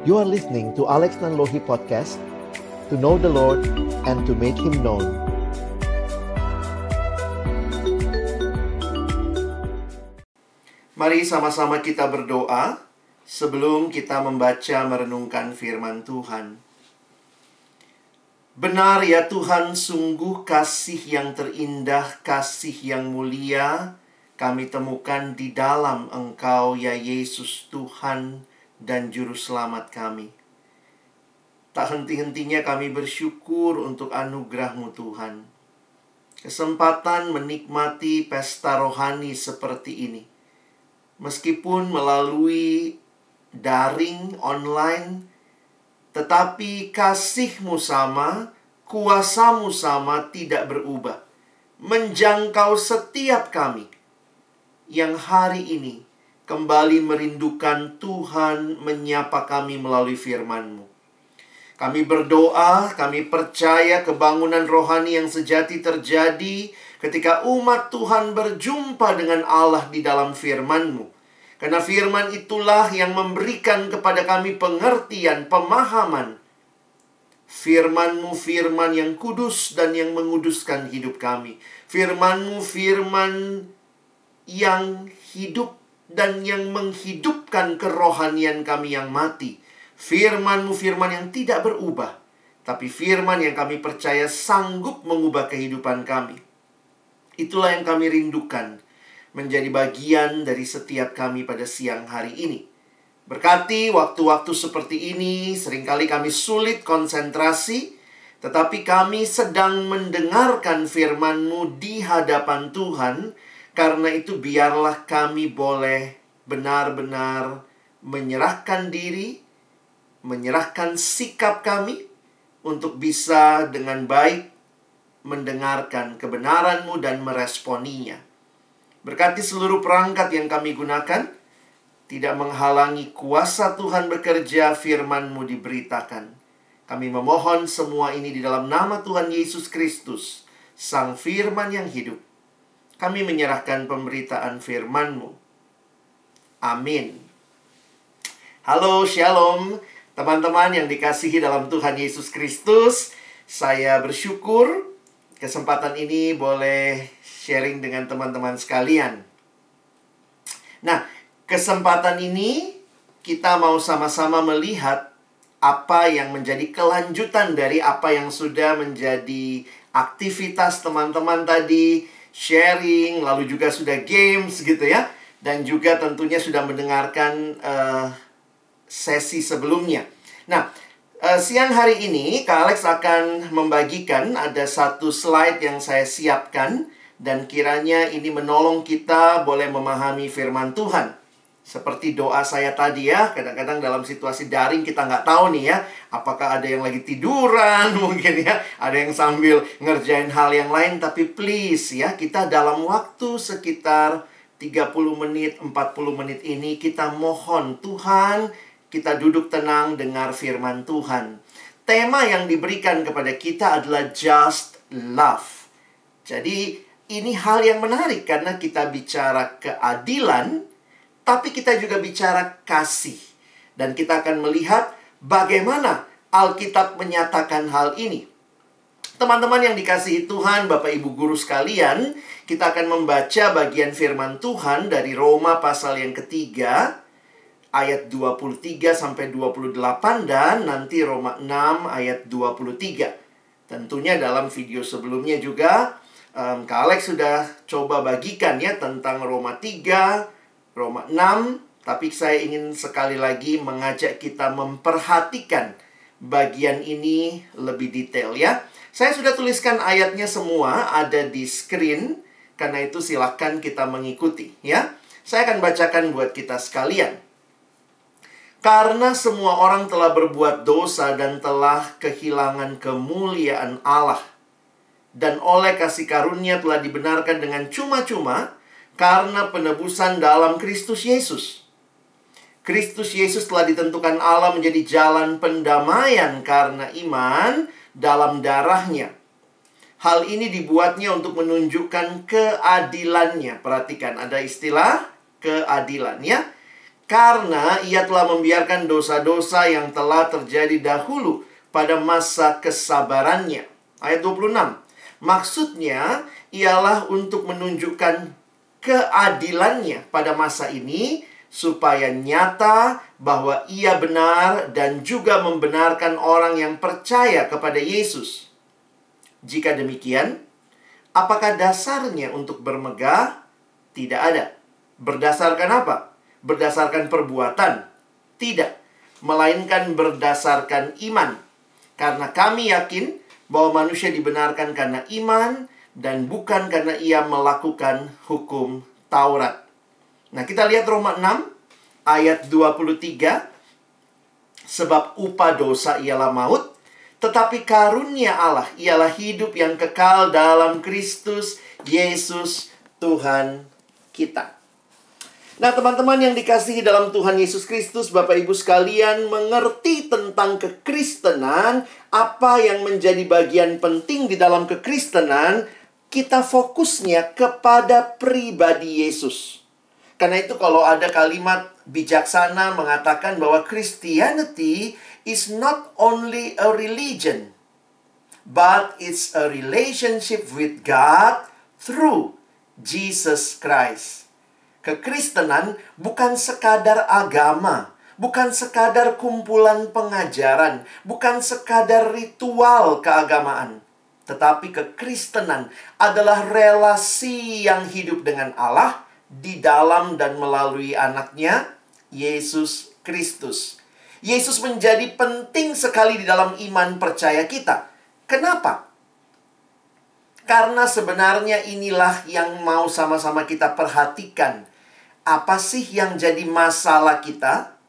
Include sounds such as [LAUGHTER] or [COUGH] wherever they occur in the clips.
You are listening to Alex Nanlohi Podcast To know the Lord and to make Him known Mari sama-sama kita berdoa sebelum kita membaca merenungkan firman Tuhan. Benar ya Tuhan, sungguh kasih yang terindah, kasih yang mulia kami temukan di dalam Engkau ya Yesus Tuhan dan Juru Selamat kami. Tak henti-hentinya kami bersyukur untuk anugerah-Mu Tuhan. Kesempatan menikmati pesta rohani seperti ini. Meskipun melalui daring online, tetapi kasihmu sama, kuasamu sama tidak berubah. Menjangkau setiap kami yang hari ini kembali merindukan Tuhan menyapa kami melalui firman-Mu. Kami berdoa, kami percaya kebangunan rohani yang sejati terjadi ketika umat Tuhan berjumpa dengan Allah di dalam firman-Mu. Karena firman itulah yang memberikan kepada kami pengertian, pemahaman. Firman-Mu firman yang kudus dan yang menguduskan hidup kami. Firman-Mu firman yang hidup dan yang menghidupkan kerohanian kami yang mati. Firman-Mu firman yang tidak berubah, tapi firman yang kami percaya sanggup mengubah kehidupan kami. Itulah yang kami rindukan menjadi bagian dari setiap kami pada siang hari ini. Berkati waktu-waktu seperti ini, sering kali kami sulit konsentrasi, tetapi kami sedang mendengarkan firman-Mu di hadapan Tuhan, karena itu biarlah kami boleh benar-benar menyerahkan diri, menyerahkan sikap kami untuk bisa dengan baik mendengarkan kebenaran-Mu dan meresponinya. Berkati seluruh perangkat yang kami gunakan, tidak menghalangi kuasa Tuhan bekerja, firman-Mu diberitakan. Kami memohon semua ini di dalam nama Tuhan Yesus Kristus, Sang Firman yang hidup. Kami menyerahkan pemberitaan firman-Mu. Amin. Halo, Shalom. Teman-teman yang dikasihi dalam Tuhan Yesus Kristus, saya bersyukur kesempatan ini boleh sharing dengan teman-teman sekalian. Nah, kesempatan ini kita mau sama-sama melihat apa yang menjadi kelanjutan dari apa yang sudah menjadi aktivitas teman-teman tadi, sharing, lalu juga sudah games gitu ya. Dan juga tentunya sudah mendengarkan uh, sesi sebelumnya. Nah, uh, siang hari ini Kak Alex akan membagikan ada satu slide yang saya siapkan dan kiranya ini menolong kita boleh memahami firman Tuhan. Seperti doa saya tadi ya, kadang-kadang dalam situasi daring kita nggak tahu nih ya, apakah ada yang lagi tiduran [LAUGHS] mungkin ya, ada yang sambil ngerjain hal yang lain, tapi please ya, kita dalam waktu sekitar 30 menit, 40 menit ini kita mohon Tuhan, kita duduk tenang dengar firman Tuhan. Tema yang diberikan kepada kita adalah just love. Jadi ini hal yang menarik karena kita bicara keadilan, tapi kita juga bicara kasih. Dan kita akan melihat bagaimana Alkitab menyatakan hal ini. Teman-teman yang dikasihi Tuhan, Bapak Ibu guru sekalian, kita akan membaca bagian firman Tuhan dari Roma pasal yang ketiga, ayat 23 sampai 28 dan nanti Roma 6 ayat 23. Tentunya dalam video sebelumnya juga um, Kak Alex sudah coba bagikan ya tentang Roma 3, Roma 6, tapi saya ingin sekali lagi mengajak kita memperhatikan bagian ini lebih detail ya. Saya sudah tuliskan ayatnya semua ada di screen, karena itu silakan kita mengikuti ya. Saya akan bacakan buat kita sekalian. Karena semua orang telah berbuat dosa dan telah kehilangan kemuliaan Allah. Dan oleh kasih karunia telah dibenarkan dengan cuma-cuma karena penebusan dalam Kristus Yesus. Kristus Yesus telah ditentukan Allah menjadi jalan pendamaian karena iman dalam darahnya. Hal ini dibuatnya untuk menunjukkan keadilannya. Perhatikan, ada istilah keadilan ya karena ia telah membiarkan dosa-dosa yang telah terjadi dahulu pada masa kesabarannya. Ayat 26. Maksudnya ialah untuk menunjukkan keadilannya pada masa ini supaya nyata bahwa ia benar dan juga membenarkan orang yang percaya kepada Yesus. Jika demikian, apakah dasarnya untuk bermegah? Tidak ada. Berdasarkan apa? berdasarkan perbuatan, tidak, melainkan berdasarkan iman. Karena kami yakin bahwa manusia dibenarkan karena iman dan bukan karena ia melakukan hukum Taurat. Nah, kita lihat Roma 6 ayat 23. Sebab upah dosa ialah maut, tetapi karunia Allah ialah hidup yang kekal dalam Kristus Yesus Tuhan kita. Nah, teman-teman yang dikasihi dalam Tuhan Yesus Kristus, Bapak Ibu sekalian, mengerti tentang kekristenan, apa yang menjadi bagian penting di dalam kekristenan, kita fokusnya kepada pribadi Yesus. Karena itu kalau ada kalimat bijaksana mengatakan bahwa Christianity is not only a religion, but it's a relationship with God through Jesus Christ. Kekristenan bukan sekadar agama, bukan sekadar kumpulan pengajaran, bukan sekadar ritual keagamaan. Tetapi kekristenan adalah relasi yang hidup dengan Allah di dalam dan melalui anaknya, Yesus Kristus. Yesus menjadi penting sekali di dalam iman percaya kita. Kenapa? Karena sebenarnya inilah yang mau sama-sama kita perhatikan apa sih yang jadi masalah kita?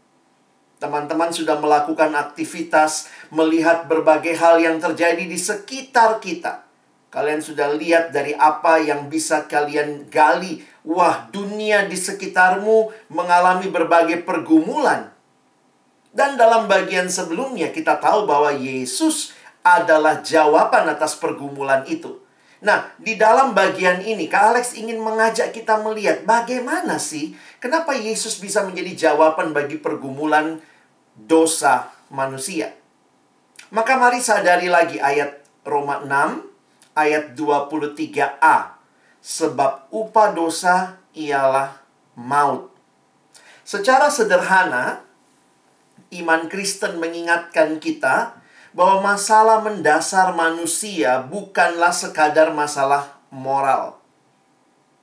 Teman-teman sudah melakukan aktivitas, melihat berbagai hal yang terjadi di sekitar kita. Kalian sudah lihat dari apa yang bisa kalian gali. Wah, dunia di sekitarmu mengalami berbagai pergumulan. Dan dalam bagian sebelumnya kita tahu bahwa Yesus adalah jawaban atas pergumulan itu. Nah, di dalam bagian ini, Kak Alex ingin mengajak kita melihat bagaimana sih, kenapa Yesus bisa menjadi jawaban bagi pergumulan dosa manusia. Maka mari sadari lagi ayat Roma 6, ayat 23a. Sebab upah dosa ialah maut. Secara sederhana, iman Kristen mengingatkan kita bahwa masalah mendasar manusia bukanlah sekadar masalah moral,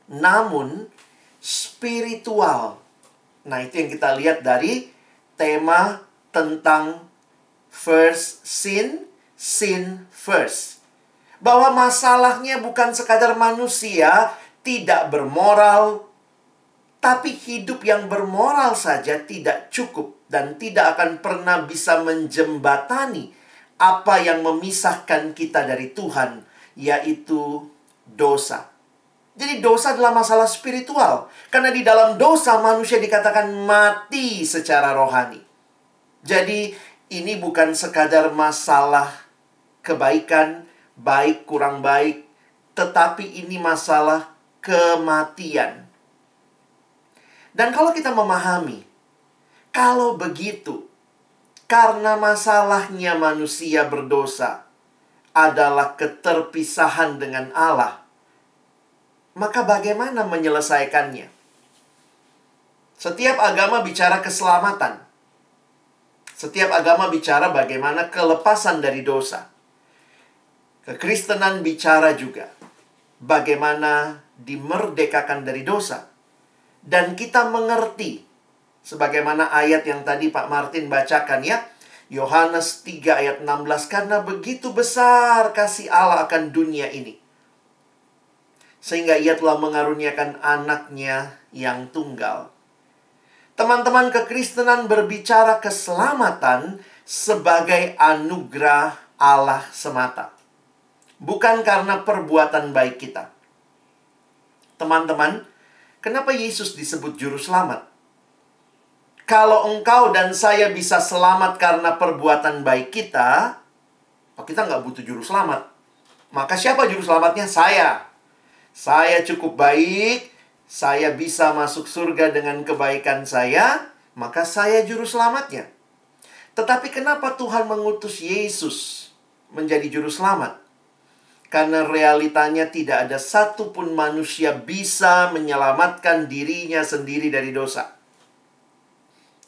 namun spiritual. Nah, itu yang kita lihat dari tema tentang first sin, sin first. Bahwa masalahnya bukan sekadar manusia tidak bermoral, tapi hidup yang bermoral saja tidak cukup dan tidak akan pernah bisa menjembatani apa yang memisahkan kita dari Tuhan, yaitu dosa. Jadi dosa adalah masalah spiritual. Karena di dalam dosa manusia dikatakan mati secara rohani. Jadi ini bukan sekadar masalah kebaikan, baik kurang baik, tetapi ini masalah kematian. Dan kalau kita memahami, kalau begitu, karena masalahnya manusia berdosa adalah keterpisahan dengan Allah. Maka bagaimana menyelesaikannya? Setiap agama bicara keselamatan. Setiap agama bicara bagaimana kelepasan dari dosa. Kekristenan bicara juga bagaimana dimerdekakan dari dosa. Dan kita mengerti Sebagaimana ayat yang tadi Pak Martin bacakan ya. Yohanes 3 ayat 16 karena begitu besar kasih Allah akan dunia ini sehingga ia telah mengaruniakan anaknya yang tunggal. Teman-teman kekristenan berbicara keselamatan sebagai anugerah Allah semata. Bukan karena perbuatan baik kita. Teman-teman, kenapa Yesus disebut juru selamat? kalau engkau dan saya bisa selamat karena perbuatan baik kita, oh, kita nggak butuh juru selamat. Maka siapa juru selamatnya? Saya. Saya cukup baik, saya bisa masuk surga dengan kebaikan saya, maka saya juru selamatnya. Tetapi kenapa Tuhan mengutus Yesus menjadi juru selamat? Karena realitanya tidak ada satupun manusia bisa menyelamatkan dirinya sendiri dari dosa.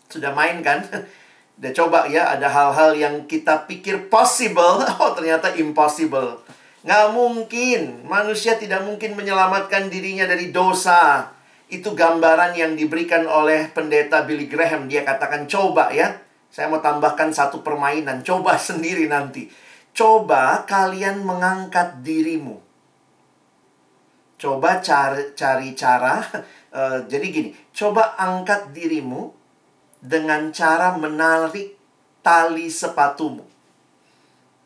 Sudah main kan? [LAUGHS] Udah coba ya, ada hal-hal yang kita pikir possible, [LAUGHS] oh ternyata impossible. Nggak mungkin, manusia tidak mungkin menyelamatkan dirinya dari dosa. Itu gambaran yang diberikan oleh pendeta Billy Graham. Dia katakan, coba ya, saya mau tambahkan satu permainan, coba [LAUGHS] sendiri nanti Coba kalian mengangkat dirimu. Coba cari, cari cara. Uh, [LAUGHS] jadi gini, coba angkat dirimu dengan cara menarik tali sepatumu.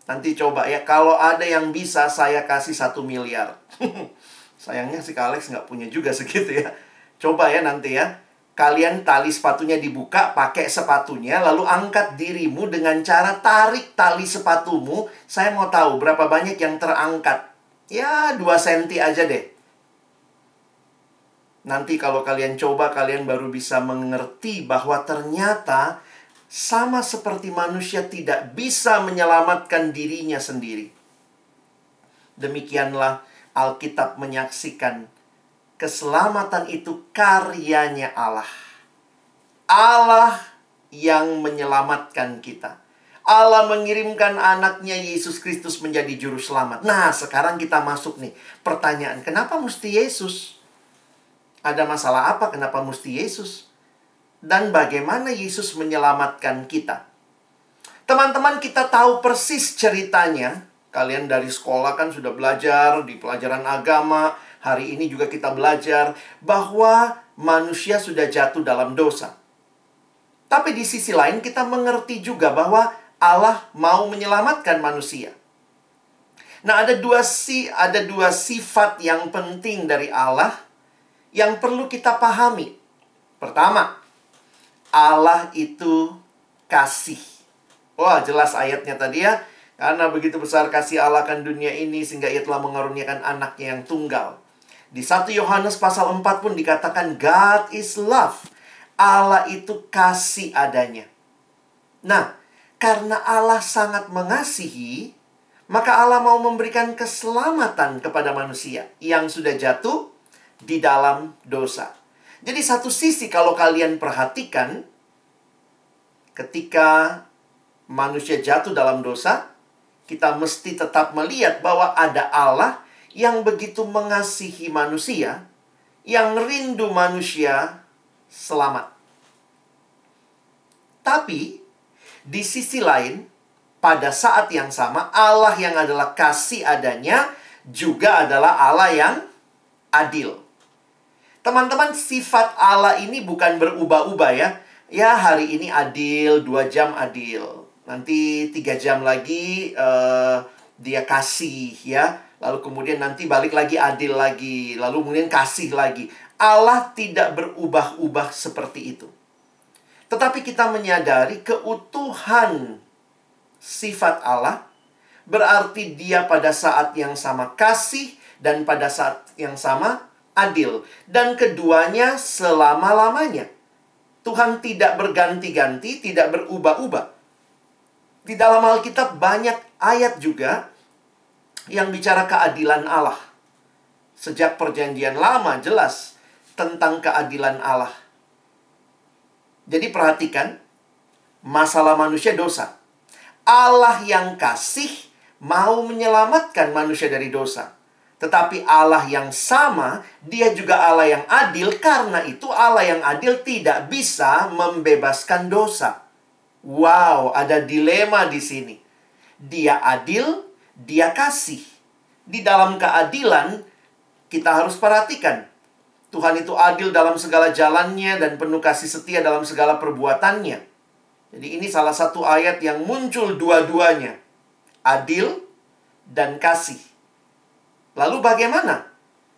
Nanti coba ya, kalau ada yang bisa saya kasih satu miliar. [LAUGHS] Sayangnya si Alex nggak punya juga segitu ya. Coba ya nanti ya kalian tali sepatunya dibuka, pakai sepatunya, lalu angkat dirimu dengan cara tarik tali sepatumu. Saya mau tahu berapa banyak yang terangkat. Ya, 2 senti aja deh. Nanti kalau kalian coba, kalian baru bisa mengerti bahwa ternyata sama seperti manusia tidak bisa menyelamatkan dirinya sendiri. Demikianlah Alkitab menyaksikan keselamatan itu karyanya Allah. Allah yang menyelamatkan kita. Allah mengirimkan anaknya Yesus Kristus menjadi juru selamat. Nah, sekarang kita masuk nih. Pertanyaan, kenapa mesti Yesus? Ada masalah apa kenapa mesti Yesus? Dan bagaimana Yesus menyelamatkan kita? Teman-teman, kita tahu persis ceritanya. Kalian dari sekolah kan sudah belajar di pelajaran agama, Hari ini juga kita belajar bahwa manusia sudah jatuh dalam dosa. Tapi di sisi lain kita mengerti juga bahwa Allah mau menyelamatkan manusia. Nah, ada dua si ada dua sifat yang penting dari Allah yang perlu kita pahami. Pertama, Allah itu kasih. Wah, jelas ayatnya tadi ya. Karena begitu besar kasih Allah akan dunia ini sehingga ia telah mengaruniakan anaknya yang tunggal. Di 1 Yohanes pasal 4 pun dikatakan God is love. Allah itu kasih adanya. Nah, karena Allah sangat mengasihi, maka Allah mau memberikan keselamatan kepada manusia yang sudah jatuh di dalam dosa. Jadi satu sisi kalau kalian perhatikan ketika manusia jatuh dalam dosa, kita mesti tetap melihat bahwa ada Allah yang begitu mengasihi manusia, yang rindu manusia selamat. Tapi di sisi lain, pada saat yang sama Allah yang adalah kasih adanya juga adalah Allah yang adil. Teman-teman, sifat Allah ini bukan berubah-ubah ya. Ya, hari ini adil, dua jam adil. Nanti tiga jam lagi uh, dia kasih ya lalu kemudian nanti balik lagi adil lagi, lalu kemudian kasih lagi. Allah tidak berubah-ubah seperti itu. Tetapi kita menyadari keutuhan sifat Allah berarti dia pada saat yang sama kasih dan pada saat yang sama adil dan keduanya selama-lamanya. Tuhan tidak berganti-ganti, tidak berubah-ubah. Di dalam Alkitab banyak ayat juga yang bicara keadilan Allah. Sejak perjanjian lama jelas tentang keadilan Allah. Jadi perhatikan masalah manusia dosa. Allah yang kasih mau menyelamatkan manusia dari dosa. Tetapi Allah yang sama, dia juga Allah yang adil. Karena itu Allah yang adil tidak bisa membebaskan dosa. Wow, ada dilema di sini. Dia adil, dia kasih. Di dalam keadilan, kita harus perhatikan. Tuhan itu adil dalam segala jalannya dan penuh kasih setia dalam segala perbuatannya. Jadi ini salah satu ayat yang muncul dua-duanya. Adil dan kasih. Lalu bagaimana?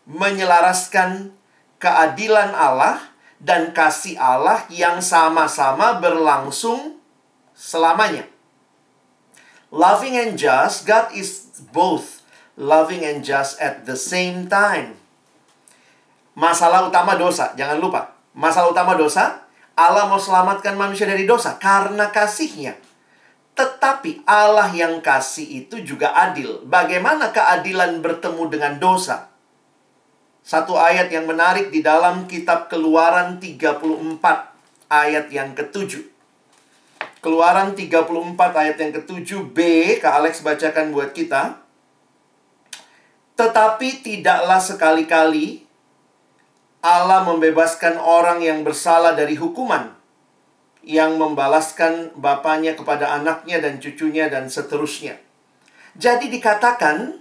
Menyelaraskan keadilan Allah dan kasih Allah yang sama-sama berlangsung selamanya. Loving and just, God is both loving and just at the same time. Masalah utama dosa, jangan lupa. Masalah utama dosa, Allah mau selamatkan manusia dari dosa karena kasihnya. Tetapi Allah yang kasih itu juga adil. Bagaimana keadilan bertemu dengan dosa? Satu ayat yang menarik di dalam kitab Keluaran 34 ayat yang ketujuh. Keluaran 34 ayat yang ketujuh B, Kak Alex bacakan buat kita. Tetapi tidaklah sekali-kali Allah membebaskan orang yang bersalah dari hukuman yang membalaskan bapaknya kepada anaknya dan cucunya dan seterusnya. Jadi dikatakan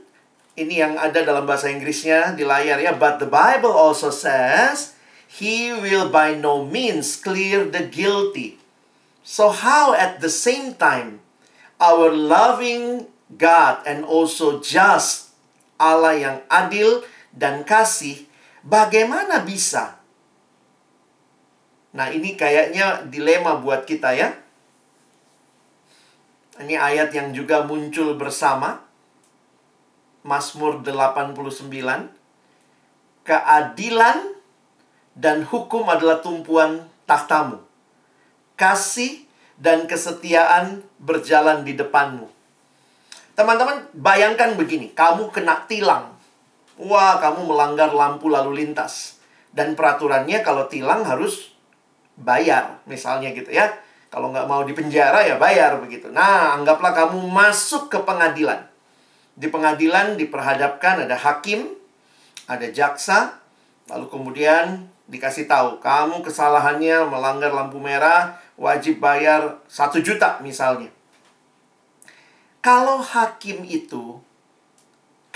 ini yang ada dalam bahasa Inggrisnya di layar ya, but the Bible also says he will by no means clear the guilty. So how at the same time our loving God and also just Allah yang adil dan kasih Bagaimana bisa? Nah, ini kayaknya dilema buat kita ya. Ini ayat yang juga muncul bersama. Mazmur 89. Keadilan dan hukum adalah tumpuan tahtamu. Kasih dan kesetiaan berjalan di depanmu. Teman-teman, bayangkan begini, kamu kena tilang Wah, kamu melanggar lampu lalu lintas. Dan peraturannya kalau tilang harus bayar, misalnya gitu ya. Kalau nggak mau dipenjara ya bayar begitu. Nah, anggaplah kamu masuk ke pengadilan. Di pengadilan diperhadapkan ada hakim, ada jaksa, lalu kemudian dikasih tahu, kamu kesalahannya melanggar lampu merah, wajib bayar satu juta misalnya. Kalau hakim itu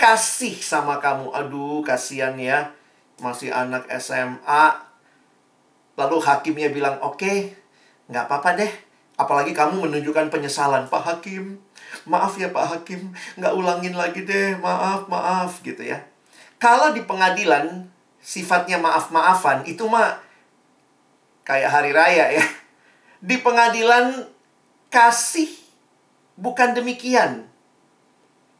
kasih sama kamu. Aduh, kasihan ya. Masih anak SMA. Lalu hakimnya bilang, oke, okay, nggak apa-apa deh. Apalagi kamu menunjukkan penyesalan. Pak Hakim, maaf ya Pak Hakim. Nggak ulangin lagi deh, maaf, maaf gitu ya. Kalau di pengadilan, sifatnya maaf-maafan, itu mah kayak hari raya ya. Di pengadilan, kasih bukan demikian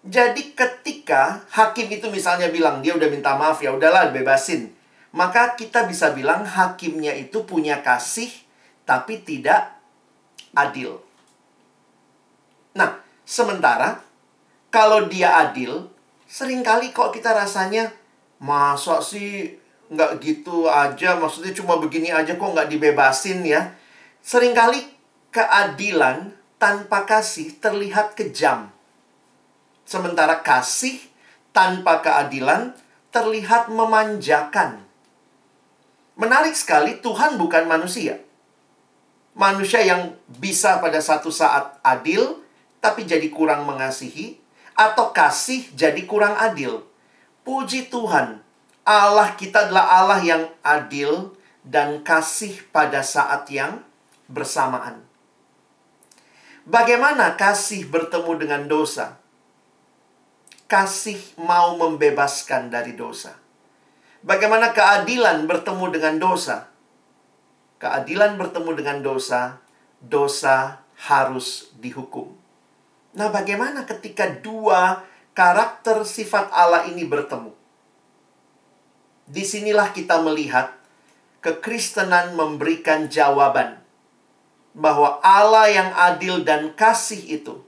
jadi ketika hakim itu misalnya bilang dia udah minta maaf ya udahlah bebasin. Maka kita bisa bilang hakimnya itu punya kasih tapi tidak adil. Nah, sementara kalau dia adil, sering kali kok kita rasanya masa sih nggak gitu aja, maksudnya cuma begini aja kok nggak dibebasin ya. Seringkali keadilan tanpa kasih terlihat kejam. Sementara kasih tanpa keadilan terlihat memanjakan. Menarik sekali, Tuhan bukan manusia. Manusia yang bisa pada satu saat adil, tapi jadi kurang mengasihi, atau kasih jadi kurang adil. Puji Tuhan, Allah kita adalah Allah yang adil dan kasih pada saat yang bersamaan. Bagaimana kasih bertemu dengan dosa? kasih mau membebaskan dari dosa. Bagaimana keadilan bertemu dengan dosa? Keadilan bertemu dengan dosa, dosa harus dihukum. Nah, bagaimana ketika dua karakter sifat Allah ini bertemu? Di sinilah kita melihat kekristenan memberikan jawaban bahwa Allah yang adil dan kasih itu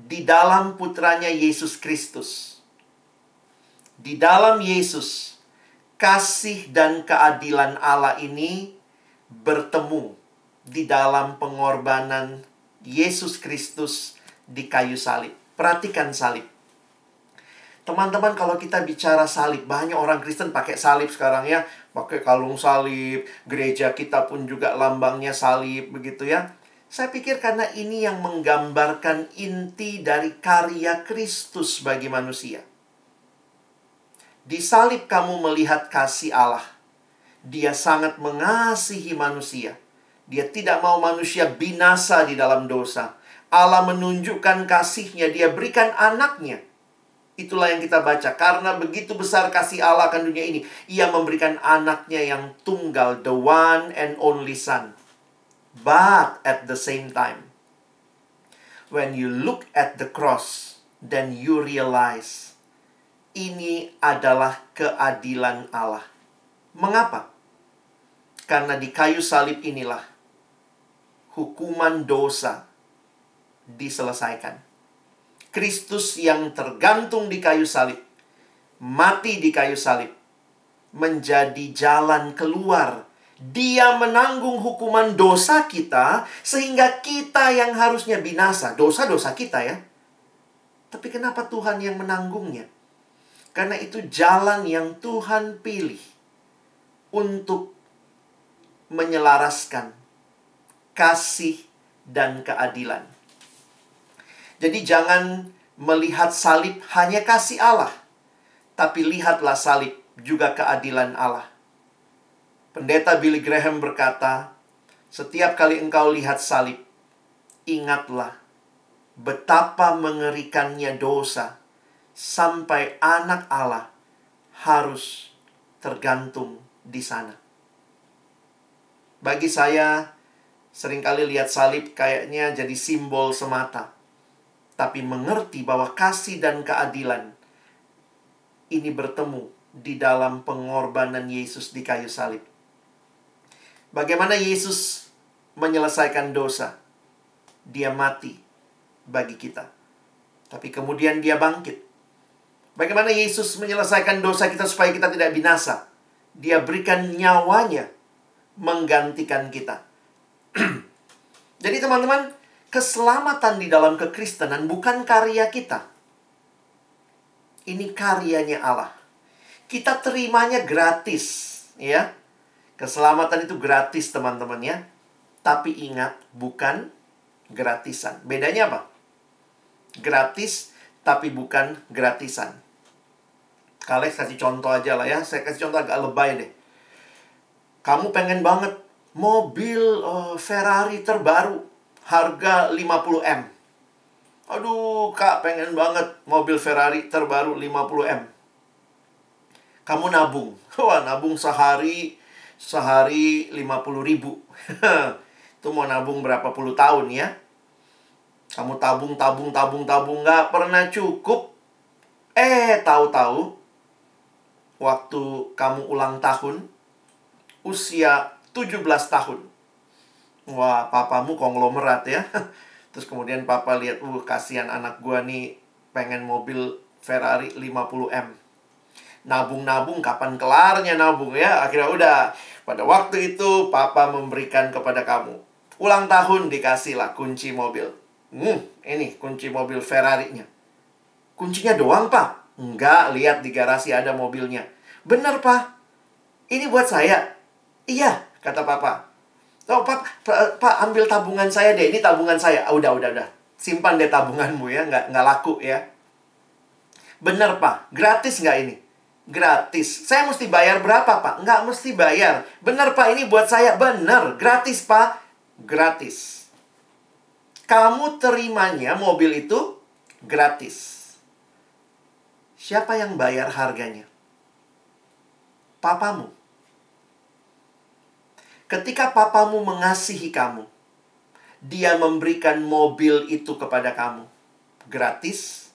di dalam putranya Yesus Kristus. Di dalam Yesus, kasih dan keadilan Allah ini bertemu di dalam pengorbanan Yesus Kristus di kayu salib. Perhatikan salib. Teman-teman, kalau kita bicara salib, banyak orang Kristen pakai salib sekarang ya, pakai kalung salib, gereja kita pun juga lambangnya salib begitu ya. Saya pikir karena ini yang menggambarkan inti dari karya Kristus bagi manusia. Di salib kamu melihat kasih Allah. Dia sangat mengasihi manusia. Dia tidak mau manusia binasa di dalam dosa. Allah menunjukkan kasihnya, dia berikan anaknya. Itulah yang kita baca. Karena begitu besar kasih Allah akan dunia ini. Ia memberikan anaknya yang tunggal, the one and only son But at the same time, when you look at the cross, then you realize ini adalah keadilan Allah. Mengapa? Karena di kayu salib inilah hukuman dosa diselesaikan. Kristus yang tergantung di kayu salib, mati di kayu salib, menjadi jalan keluar. Dia menanggung hukuman dosa kita, sehingga kita yang harusnya binasa, dosa-dosa kita ya. Tapi kenapa Tuhan yang menanggungnya? Karena itu jalan yang Tuhan pilih untuk menyelaraskan kasih dan keadilan. Jadi jangan melihat salib hanya kasih Allah, tapi lihatlah salib juga keadilan Allah. Pendeta Billy Graham berkata, "Setiap kali engkau lihat salib, ingatlah betapa mengerikannya dosa sampai anak Allah harus tergantung di sana." Bagi saya, sering kali lihat salib kayaknya jadi simbol semata. Tapi mengerti bahwa kasih dan keadilan ini bertemu di dalam pengorbanan Yesus di kayu salib. Bagaimana Yesus menyelesaikan dosa? Dia mati bagi kita. Tapi kemudian dia bangkit. Bagaimana Yesus menyelesaikan dosa kita supaya kita tidak binasa? Dia berikan nyawanya menggantikan kita. [CLEARS THROAT] Jadi teman-teman, keselamatan di dalam kekristenan bukan karya kita. Ini karyanya Allah. Kita terimanya gratis, ya. Keselamatan itu gratis, teman-teman ya. Tapi ingat, bukan gratisan. Bedanya apa? Gratis tapi bukan gratisan. Kalian kasih contoh aja lah ya. Saya kasih contoh agak lebay deh. Kamu pengen banget mobil uh, Ferrari terbaru harga 50M. Aduh, Kak, pengen banget mobil Ferrari terbaru 50M. Kamu nabung. [LAUGHS] Wah, nabung sehari sehari 50 ribu. [LAUGHS] Itu mau nabung berapa puluh tahun ya? Kamu tabung, tabung, tabung, tabung, nggak pernah cukup. Eh, tahu-tahu, waktu kamu ulang tahun, usia 17 tahun. Wah, papamu konglomerat ya. [LAUGHS] Terus kemudian papa lihat, uh, kasihan anak gua nih pengen mobil Ferrari 50M. Nabung-nabung kapan kelarnya nabung ya? Akhirnya udah. Pada waktu itu papa memberikan kepada kamu. Ulang tahun dikasih lah kunci mobil. Hmm, ini kunci mobil Ferrari-nya. Kuncinya doang, Pak? Enggak, lihat di garasi ada mobilnya. Bener, Pak. Ini buat saya. Iya, kata papa. Oh, pak, pak, ambil tabungan saya deh. Ini tabungan saya. Ah, udah, udah, udah. Simpan deh tabunganmu ya. Nggak, nggak laku ya. Bener, Pak. Gratis nggak ini? Gratis. Saya mesti bayar berapa, Pak? Nggak mesti bayar. Bener, Pak. Ini buat saya. Bener. Gratis, Pak. Gratis. Kamu terimanya mobil itu gratis. Siapa yang bayar harganya? Papamu. Ketika papamu mengasihi kamu, dia memberikan mobil itu kepada kamu. Gratis,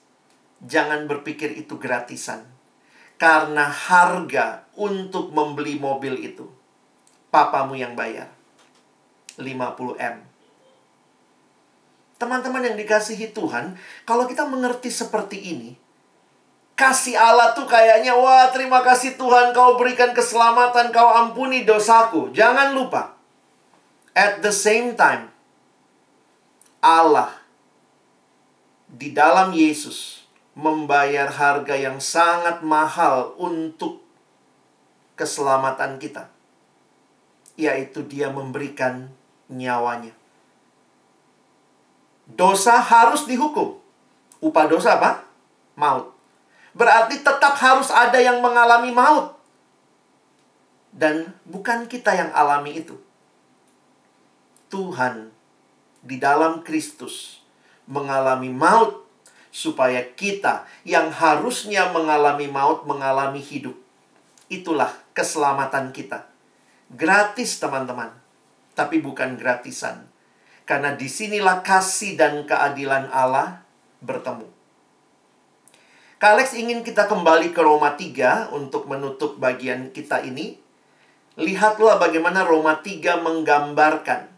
jangan berpikir itu gratisan. Karena harga untuk membeli mobil itu, papamu yang bayar. 50M. Teman-teman yang dikasihi Tuhan, kalau kita mengerti seperti ini, kasih Allah tuh kayaknya, wah terima kasih Tuhan kau berikan keselamatan, kau ampuni dosaku. Jangan lupa, at the same time, Allah di dalam Yesus membayar harga yang sangat mahal untuk keselamatan kita. Yaitu dia memberikan nyawanya. Dosa harus dihukum. Upah dosa apa? Maut. Berarti tetap harus ada yang mengalami maut. Dan bukan kita yang alami itu. Tuhan di dalam Kristus mengalami maut supaya kita yang harusnya mengalami maut mengalami hidup. Itulah keselamatan kita. Gratis teman-teman, tapi bukan gratisan. Karena di sinilah kasih dan keadilan Allah bertemu. Kalex ingin kita kembali ke Roma 3 untuk menutup bagian kita ini. lihatlah bagaimana Roma 3 menggambarkan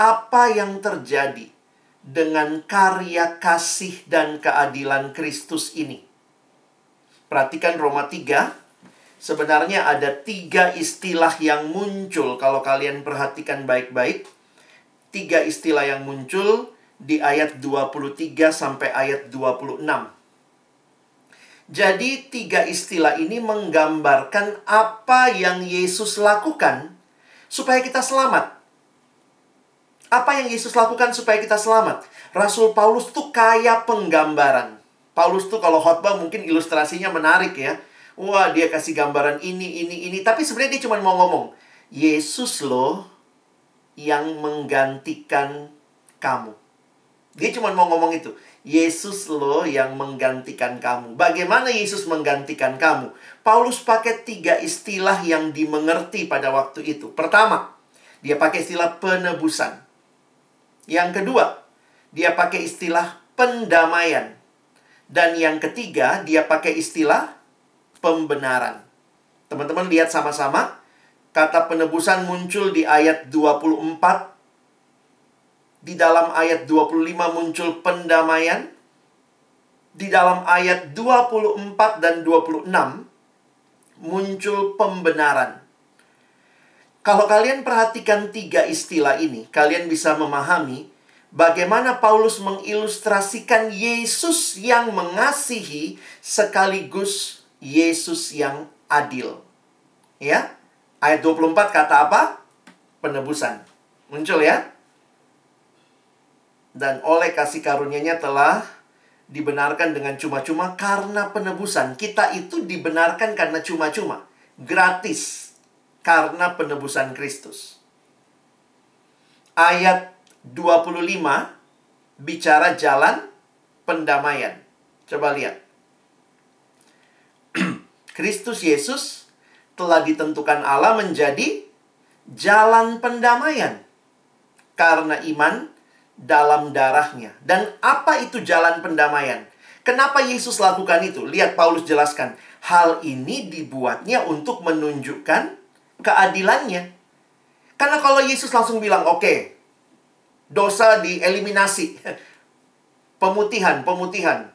apa yang terjadi dengan karya kasih dan keadilan Kristus ini. Perhatikan Roma 3 sebenarnya ada tiga istilah yang muncul kalau kalian perhatikan baik-baik. Tiga istilah yang muncul di ayat 23 sampai ayat 26. Jadi tiga istilah ini menggambarkan apa yang Yesus lakukan supaya kita selamat. Apa yang Yesus lakukan supaya kita selamat? Rasul Paulus tuh kaya penggambaran. Paulus tuh kalau khotbah mungkin ilustrasinya menarik ya wah dia kasih gambaran ini, ini, ini. Tapi sebenarnya dia cuma mau ngomong, Yesus loh yang menggantikan kamu. Dia cuma mau ngomong itu. Yesus loh yang menggantikan kamu. Bagaimana Yesus menggantikan kamu? Paulus pakai tiga istilah yang dimengerti pada waktu itu. Pertama, dia pakai istilah penebusan. Yang kedua, dia pakai istilah pendamaian. Dan yang ketiga, dia pakai istilah pembenaran. Teman-teman lihat sama-sama. Kata penebusan muncul di ayat 24. Di dalam ayat 25 muncul pendamaian. Di dalam ayat 24 dan 26 muncul pembenaran. Kalau kalian perhatikan tiga istilah ini, kalian bisa memahami bagaimana Paulus mengilustrasikan Yesus yang mengasihi sekaligus Yesus yang adil. Ya. Ayat 24 kata apa? Penebusan. Muncul ya. Dan oleh kasih karunia-Nya telah dibenarkan dengan cuma-cuma karena penebusan. Kita itu dibenarkan karena cuma-cuma. Gratis. Karena penebusan Kristus. Ayat 25 bicara jalan pendamaian. Coba lihat. [CLEARS THROAT] Kristus Yesus telah ditentukan Allah menjadi jalan pendamaian karena iman dalam darahnya. Dan apa itu jalan pendamaian? Kenapa Yesus lakukan itu? Lihat Paulus jelaskan. Hal ini dibuatnya untuk menunjukkan keadilannya. Karena kalau Yesus langsung bilang, oke, okay, dosa dieliminasi. [LAUGHS] Pemutihan, pemutihan.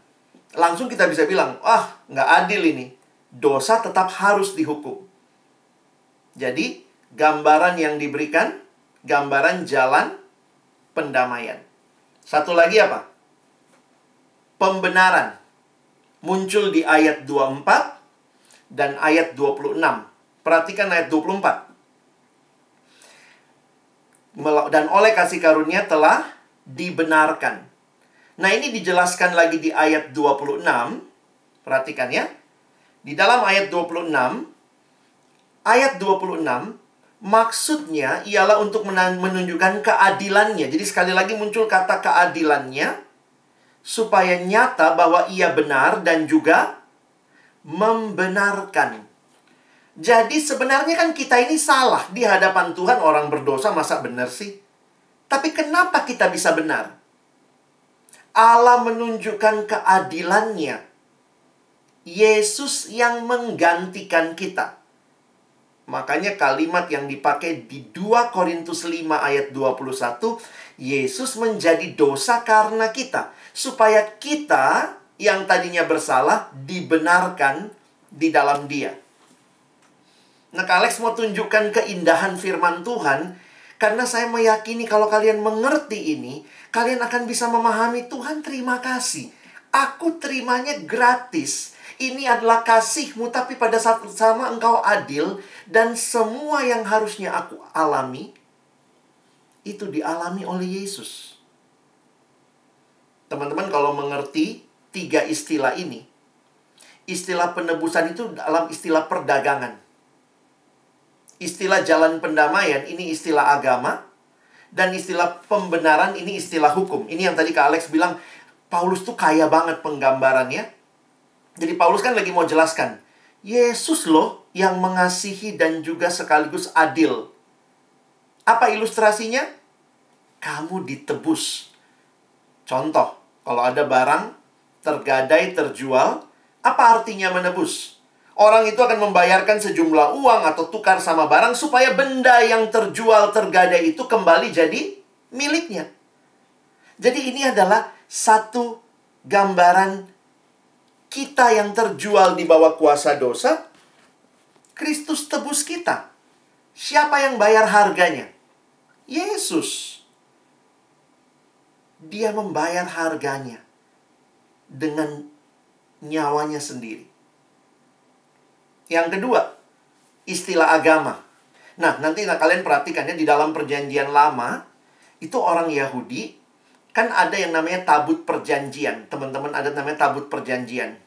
Langsung kita bisa bilang, ah, nggak adil ini dosa tetap harus dihukum. Jadi, gambaran yang diberikan, gambaran jalan pendamaian. Satu lagi apa? Pembenaran. Muncul di ayat 24 dan ayat 26. Perhatikan ayat 24. Dan oleh kasih karunia telah dibenarkan. Nah ini dijelaskan lagi di ayat 26. Perhatikan ya. Di dalam ayat 26, ayat 26 maksudnya ialah untuk menunjukkan keadilannya. Jadi sekali lagi muncul kata keadilannya supaya nyata bahwa ia benar dan juga membenarkan. Jadi sebenarnya kan kita ini salah di hadapan Tuhan orang berdosa masa benar sih? Tapi kenapa kita bisa benar? Allah menunjukkan keadilannya Yesus yang menggantikan kita. Makanya kalimat yang dipakai di 2 Korintus 5 ayat 21, Yesus menjadi dosa karena kita. Supaya kita yang tadinya bersalah dibenarkan di dalam dia. Nah, Alex mau tunjukkan keindahan firman Tuhan karena saya meyakini kalau kalian mengerti ini, kalian akan bisa memahami Tuhan terima kasih. Aku terimanya gratis ini adalah kasihmu, tapi pada saat sama engkau adil, dan semua yang harusnya aku alami, itu dialami oleh Yesus. Teman-teman kalau mengerti tiga istilah ini, istilah penebusan itu dalam istilah perdagangan. Istilah jalan pendamaian ini istilah agama, dan istilah pembenaran ini istilah hukum. Ini yang tadi Kak Alex bilang, Paulus tuh kaya banget penggambarannya jadi Paulus kan lagi mau jelaskan, Yesus loh yang mengasihi dan juga sekaligus adil. Apa ilustrasinya? Kamu ditebus. Contoh, kalau ada barang tergadai terjual, apa artinya menebus? Orang itu akan membayarkan sejumlah uang atau tukar sama barang supaya benda yang terjual tergadai itu kembali jadi miliknya. Jadi ini adalah satu gambaran kita yang terjual di bawah kuasa dosa. Kristus tebus kita. Siapa yang bayar harganya? Yesus. Dia membayar harganya dengan nyawanya sendiri. Yang kedua, istilah agama. Nah, nanti kalian perhatikan ya di dalam perjanjian lama itu orang Yahudi kan ada yang namanya tabut perjanjian. Teman-teman ada namanya tabut perjanjian.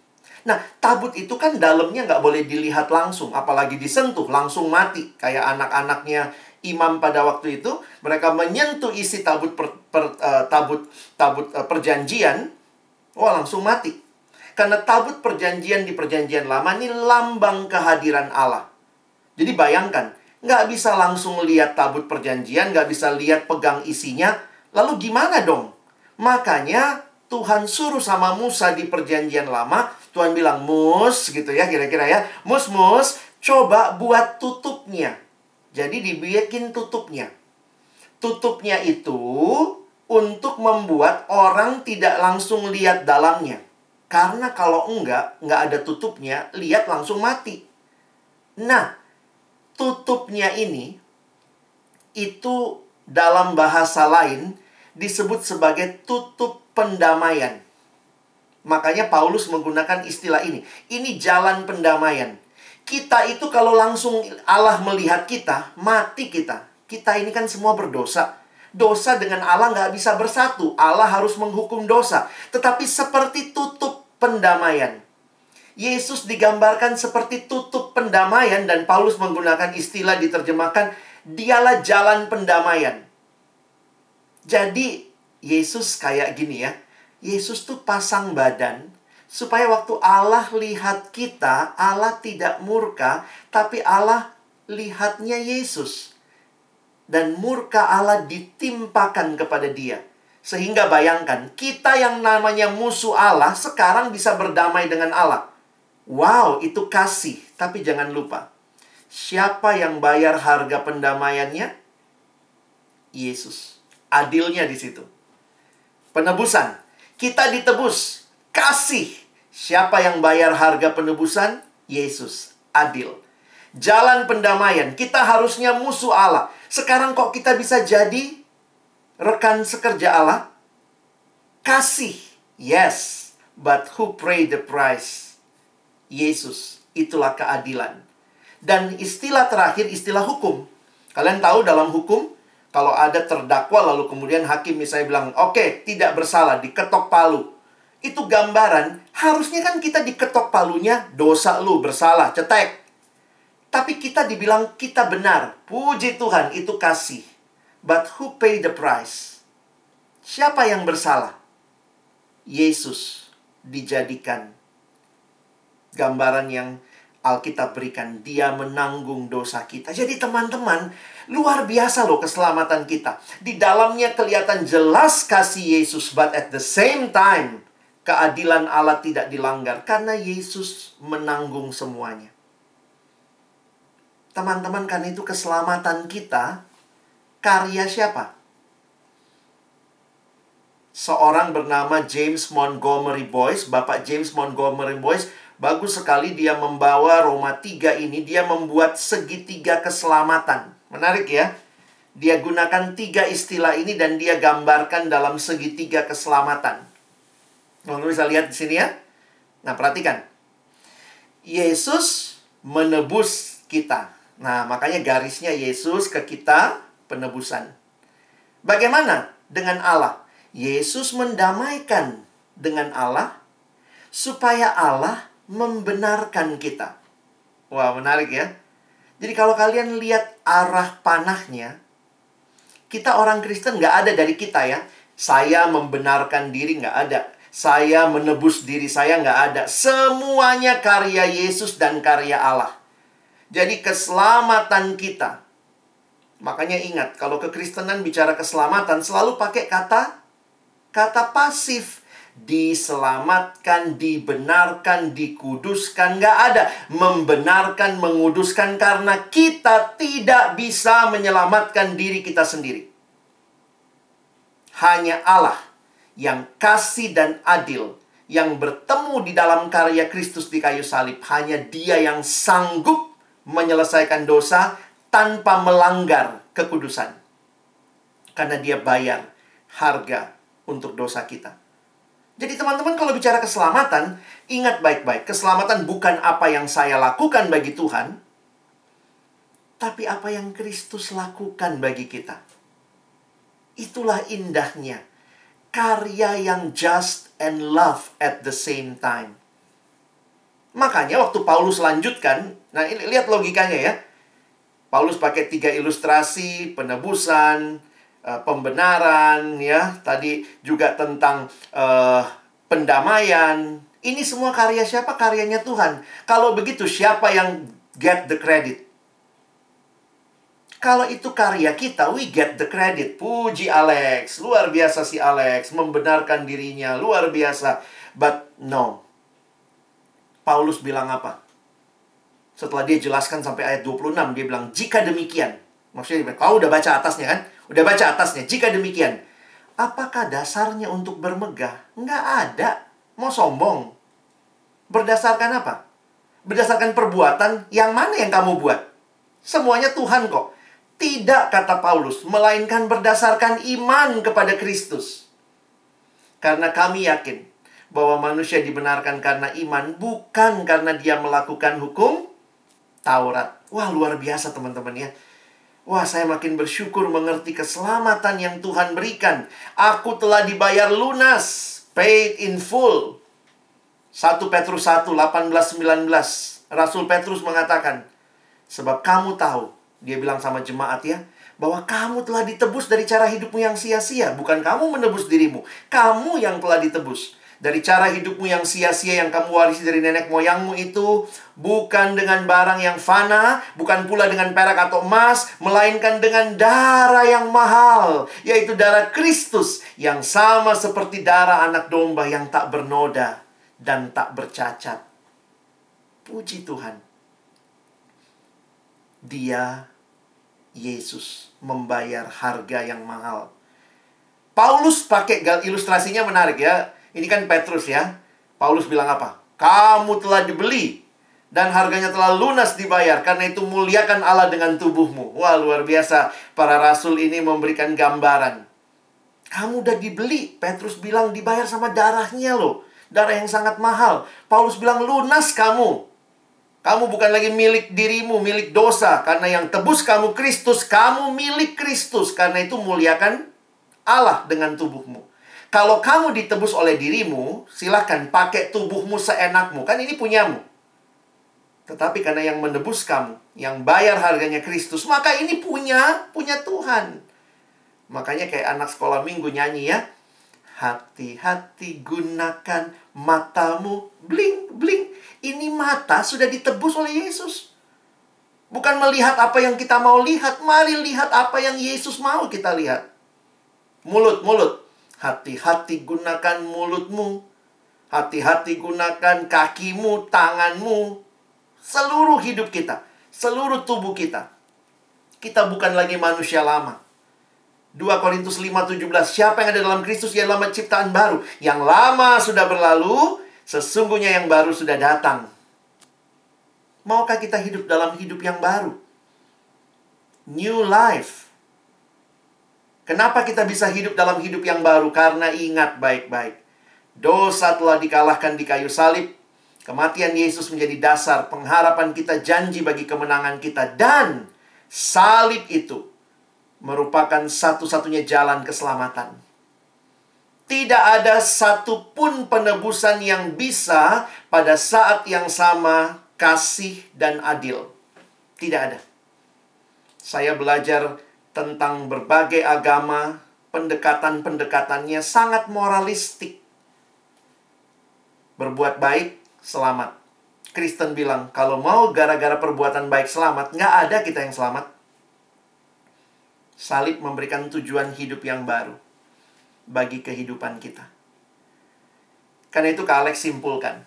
Nah, tabut itu kan dalamnya nggak boleh dilihat langsung, apalagi disentuh, langsung mati. Kayak anak-anaknya imam pada waktu itu, mereka menyentuh isi tabut per, per, uh, tabut tabut uh, perjanjian, wah langsung mati. Karena tabut perjanjian di perjanjian lama ini lambang kehadiran Allah. Jadi bayangkan, nggak bisa langsung lihat tabut perjanjian, nggak bisa lihat pegang isinya, lalu gimana dong? Makanya Tuhan suruh sama Musa di perjanjian lama, Tuhan bilang, Mus, gitu ya kira-kira ya, Mus, Mus, coba buat tutupnya. Jadi dibikin tutupnya. Tutupnya itu untuk membuat orang tidak langsung lihat dalamnya. Karena kalau enggak, enggak ada tutupnya, lihat langsung mati. Nah, tutupnya ini itu dalam bahasa lain disebut sebagai tutup pendamaian. Makanya Paulus menggunakan istilah ini. Ini jalan pendamaian. Kita itu kalau langsung Allah melihat kita, mati kita. Kita ini kan semua berdosa. Dosa dengan Allah nggak bisa bersatu. Allah harus menghukum dosa. Tetapi seperti tutup pendamaian. Yesus digambarkan seperti tutup pendamaian dan Paulus menggunakan istilah diterjemahkan dialah jalan pendamaian. Jadi Yesus kayak gini ya. Yesus tuh pasang badan supaya waktu Allah lihat kita, Allah tidak murka, tapi Allah lihatnya Yesus. Dan murka Allah ditimpakan kepada dia. Sehingga bayangkan, kita yang namanya musuh Allah sekarang bisa berdamai dengan Allah. Wow, itu kasih. Tapi jangan lupa, siapa yang bayar harga pendamaiannya? Yesus. Adilnya di situ. Penebusan. Kita ditebus. Kasih. Siapa yang bayar harga penebusan? Yesus. Adil. Jalan pendamaian. Kita harusnya musuh Allah. Sekarang kok kita bisa jadi rekan sekerja Allah? Kasih. Yes. But who paid the price? Yesus. Itulah keadilan. Dan istilah terakhir, istilah hukum. Kalian tahu dalam hukum, kalau ada terdakwa lalu kemudian hakim misalnya bilang, oke, okay, tidak bersalah, diketok palu itu gambaran, harusnya kan kita diketok palunya, dosa lu bersalah, cetek. Tapi kita dibilang kita benar. Puji Tuhan, itu kasih. But who pay the price? Siapa yang bersalah? Yesus dijadikan gambaran yang Alkitab berikan. Dia menanggung dosa kita. Jadi teman-teman, luar biasa loh keselamatan kita. Di dalamnya kelihatan jelas kasih Yesus, but at the same time, keadilan Allah tidak dilanggar karena Yesus menanggung semuanya. Teman-teman, kan itu keselamatan kita karya siapa? Seorang bernama James Montgomery Boyce, Bapak James Montgomery Boyce, bagus sekali dia membawa Roma 3 ini, dia membuat segitiga keselamatan. Menarik ya? Dia gunakan tiga istilah ini dan dia gambarkan dalam segitiga keselamatan. Teman-teman bisa lihat di sini ya. Nah, perhatikan. Yesus menebus kita. Nah, makanya garisnya Yesus ke kita penebusan. Bagaimana dengan Allah? Yesus mendamaikan dengan Allah supaya Allah membenarkan kita. Wah, menarik ya. Jadi kalau kalian lihat arah panahnya, kita orang Kristen nggak ada dari kita ya. Saya membenarkan diri nggak ada saya menebus diri saya nggak ada. Semuanya karya Yesus dan karya Allah. Jadi keselamatan kita. Makanya ingat, kalau kekristenan bicara keselamatan selalu pakai kata kata pasif. Diselamatkan, dibenarkan, dikuduskan. Nggak ada membenarkan, menguduskan karena kita tidak bisa menyelamatkan diri kita sendiri. Hanya Allah yang kasih dan adil yang bertemu di dalam karya Kristus di kayu salib. Hanya dia yang sanggup menyelesaikan dosa tanpa melanggar kekudusan. Karena dia bayar harga untuk dosa kita. Jadi teman-teman kalau bicara keselamatan, ingat baik-baik. Keselamatan bukan apa yang saya lakukan bagi Tuhan, tapi apa yang Kristus lakukan bagi kita. Itulah indahnya karya yang just and love at the same time. Makanya waktu Paulus lanjutkan, nah ini lihat logikanya ya. Paulus pakai tiga ilustrasi, penebusan, uh, pembenaran, ya. Tadi juga tentang uh, pendamaian. Ini semua karya siapa? Karyanya Tuhan. Kalau begitu, siapa yang get the credit? Kalau itu karya kita, we get the credit. Puji Alex, luar biasa si Alex, membenarkan dirinya, luar biasa. But no. Paulus bilang apa? Setelah dia jelaskan sampai ayat 26, dia bilang, jika demikian. Maksudnya kau udah baca atasnya kan? Udah baca atasnya. Jika demikian, apakah dasarnya untuk bermegah? Nggak ada. Mau sombong. Berdasarkan apa? Berdasarkan perbuatan yang mana yang kamu buat? Semuanya Tuhan kok. Tidak, kata Paulus, melainkan berdasarkan iman kepada Kristus. Karena kami yakin bahwa manusia dibenarkan karena iman, bukan karena dia melakukan hukum Taurat. Wah, luar biasa teman-teman ya. Wah, saya makin bersyukur mengerti keselamatan yang Tuhan berikan. Aku telah dibayar lunas, paid in full. 1 Petrus 1, 18, 19. Rasul Petrus mengatakan, Sebab kamu tahu dia bilang sama jemaat ya, bahwa kamu telah ditebus dari cara hidupmu yang sia-sia. Bukan kamu menebus dirimu, kamu yang telah ditebus. Dari cara hidupmu yang sia-sia yang kamu warisi dari nenek moyangmu itu bukan dengan barang yang fana, bukan pula dengan perak atau emas, melainkan dengan darah yang mahal, yaitu darah Kristus yang sama seperti darah anak domba yang tak bernoda dan tak bercacat. Puji Tuhan. Dia Yesus membayar harga yang mahal. Paulus pakai ilustrasinya menarik ya. Ini kan Petrus ya. Paulus bilang apa? Kamu telah dibeli dan harganya telah lunas dibayar. Karena itu muliakan Allah dengan tubuhmu. Wah, luar biasa. Para rasul ini memberikan gambaran. Kamu udah dibeli. Petrus bilang dibayar sama darahnya loh. Darah yang sangat mahal. Paulus bilang lunas kamu. Kamu bukan lagi milik dirimu, milik dosa. Karena yang tebus kamu Kristus, kamu milik Kristus. Karena itu muliakan Allah dengan tubuhmu. Kalau kamu ditebus oleh dirimu, silahkan pakai tubuhmu seenakmu. Kan ini punyamu. Tetapi karena yang menebus kamu, yang bayar harganya Kristus, maka ini punya, punya Tuhan. Makanya kayak anak sekolah minggu nyanyi ya. Hati-hati gunakan matamu, bling, bling ini mata sudah ditebus oleh Yesus. Bukan melihat apa yang kita mau lihat, mari lihat apa yang Yesus mau kita lihat. Mulut, mulut. Hati-hati gunakan mulutmu. Hati-hati gunakan kakimu, tanganmu. Seluruh hidup kita. Seluruh tubuh kita. Kita bukan lagi manusia lama. 2 Korintus 5:17 Siapa yang ada dalam Kristus ialah ciptaan baru Yang lama sudah berlalu Sesungguhnya yang baru sudah datang. Maukah kita hidup dalam hidup yang baru? New life. Kenapa kita bisa hidup dalam hidup yang baru? Karena ingat baik-baik. Dosa telah dikalahkan di kayu salib. Kematian Yesus menjadi dasar pengharapan kita janji bagi kemenangan kita. Dan salib itu merupakan satu-satunya jalan keselamatan. Tidak ada satupun penebusan yang bisa pada saat yang sama kasih dan adil. Tidak ada. Saya belajar tentang berbagai agama, pendekatan-pendekatannya sangat moralistik. Berbuat baik, selamat. Kristen bilang, kalau mau gara-gara perbuatan baik selamat, nggak ada kita yang selamat. Salib memberikan tujuan hidup yang baru bagi kehidupan kita. Karena itu Kak Alex simpulkan.